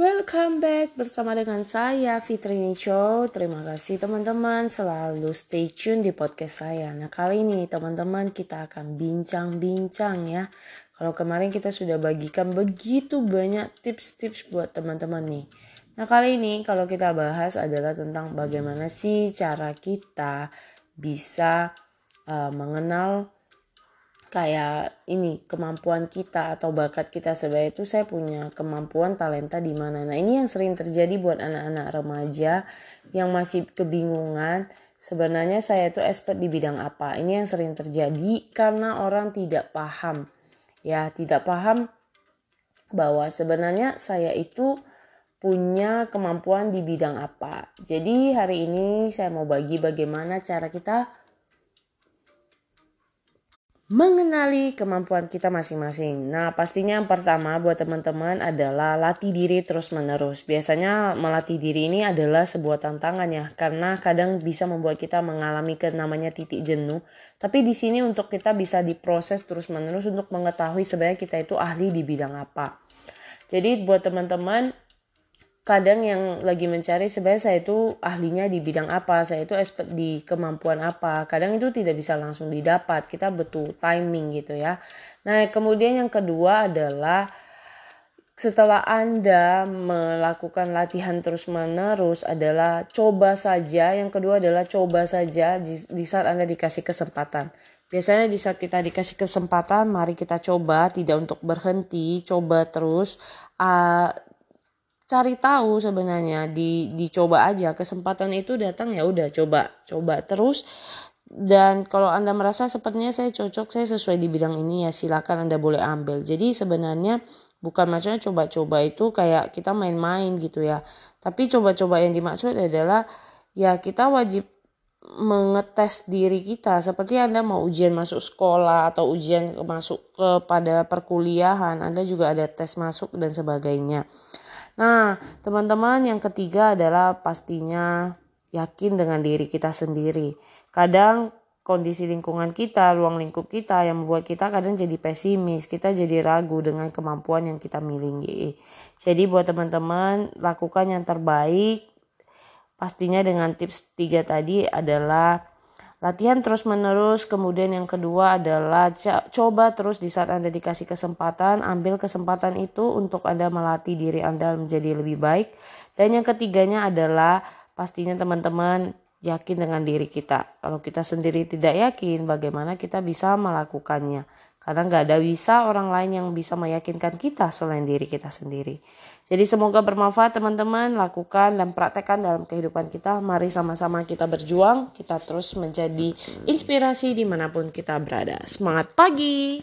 Welcome back bersama dengan saya Fitri Nicho. Terima kasih teman-teman selalu stay tune di podcast saya. Nah kali ini teman-teman kita akan bincang-bincang ya. Kalau kemarin kita sudah bagikan begitu banyak tips-tips buat teman-teman nih. Nah kali ini kalau kita bahas adalah tentang bagaimana sih cara kita bisa uh, mengenal kayak ini kemampuan kita atau bakat kita sebagai itu saya punya kemampuan talenta di mana. Nah, ini yang sering terjadi buat anak-anak remaja yang masih kebingungan sebenarnya saya itu expert di bidang apa. Ini yang sering terjadi karena orang tidak paham. Ya, tidak paham bahwa sebenarnya saya itu punya kemampuan di bidang apa. Jadi hari ini saya mau bagi bagaimana cara kita mengenali kemampuan kita masing-masing. Nah, pastinya yang pertama buat teman-teman adalah latih diri terus-menerus. Biasanya melatih diri ini adalah sebuah tantangan ya, karena kadang bisa membuat kita mengalami ke namanya titik jenuh. Tapi di sini untuk kita bisa diproses terus-menerus untuk mengetahui sebenarnya kita itu ahli di bidang apa. Jadi buat teman-teman kadang yang lagi mencari sebenarnya saya itu ahlinya di bidang apa, saya itu expert di kemampuan apa. Kadang itu tidak bisa langsung didapat, kita betul timing gitu ya. Nah, kemudian yang kedua adalah setelah Anda melakukan latihan terus-menerus adalah coba saja. Yang kedua adalah coba saja di saat Anda dikasih kesempatan. Biasanya di saat kita dikasih kesempatan, mari kita coba, tidak untuk berhenti, coba terus. Uh, cari tahu sebenarnya di dicoba aja. Kesempatan itu datang ya udah coba coba terus. Dan kalau anda merasa sepertinya saya cocok saya sesuai di bidang ini ya silakan anda boleh ambil. Jadi sebenarnya bukan maksudnya coba-coba itu kayak kita main-main gitu ya. Tapi coba-coba yang dimaksud adalah ya kita wajib mengetes diri kita. Seperti Anda mau ujian masuk sekolah atau ujian masuk kepada perkuliahan Anda juga ada tes masuk dan sebagainya Nah, teman-teman yang ketiga adalah pastinya yakin dengan diri kita sendiri. Kadang kondisi lingkungan kita, ruang lingkup kita yang membuat kita kadang jadi pesimis, kita jadi ragu dengan kemampuan yang kita miliki. Jadi buat teman-teman lakukan yang terbaik. Pastinya dengan tips tiga tadi adalah Latihan terus menerus, kemudian yang kedua adalah coba terus di saat Anda dikasih kesempatan, ambil kesempatan itu untuk Anda melatih diri Anda menjadi lebih baik. Dan yang ketiganya adalah pastinya teman-teman yakin dengan diri kita. Kalau kita sendiri tidak yakin, bagaimana kita bisa melakukannya? Karena nggak ada bisa orang lain yang bisa meyakinkan kita selain diri kita sendiri. Jadi semoga bermanfaat teman-teman, lakukan dan praktekkan dalam kehidupan kita. Mari sama-sama kita berjuang, kita terus menjadi inspirasi di mana pun kita berada. Semangat pagi!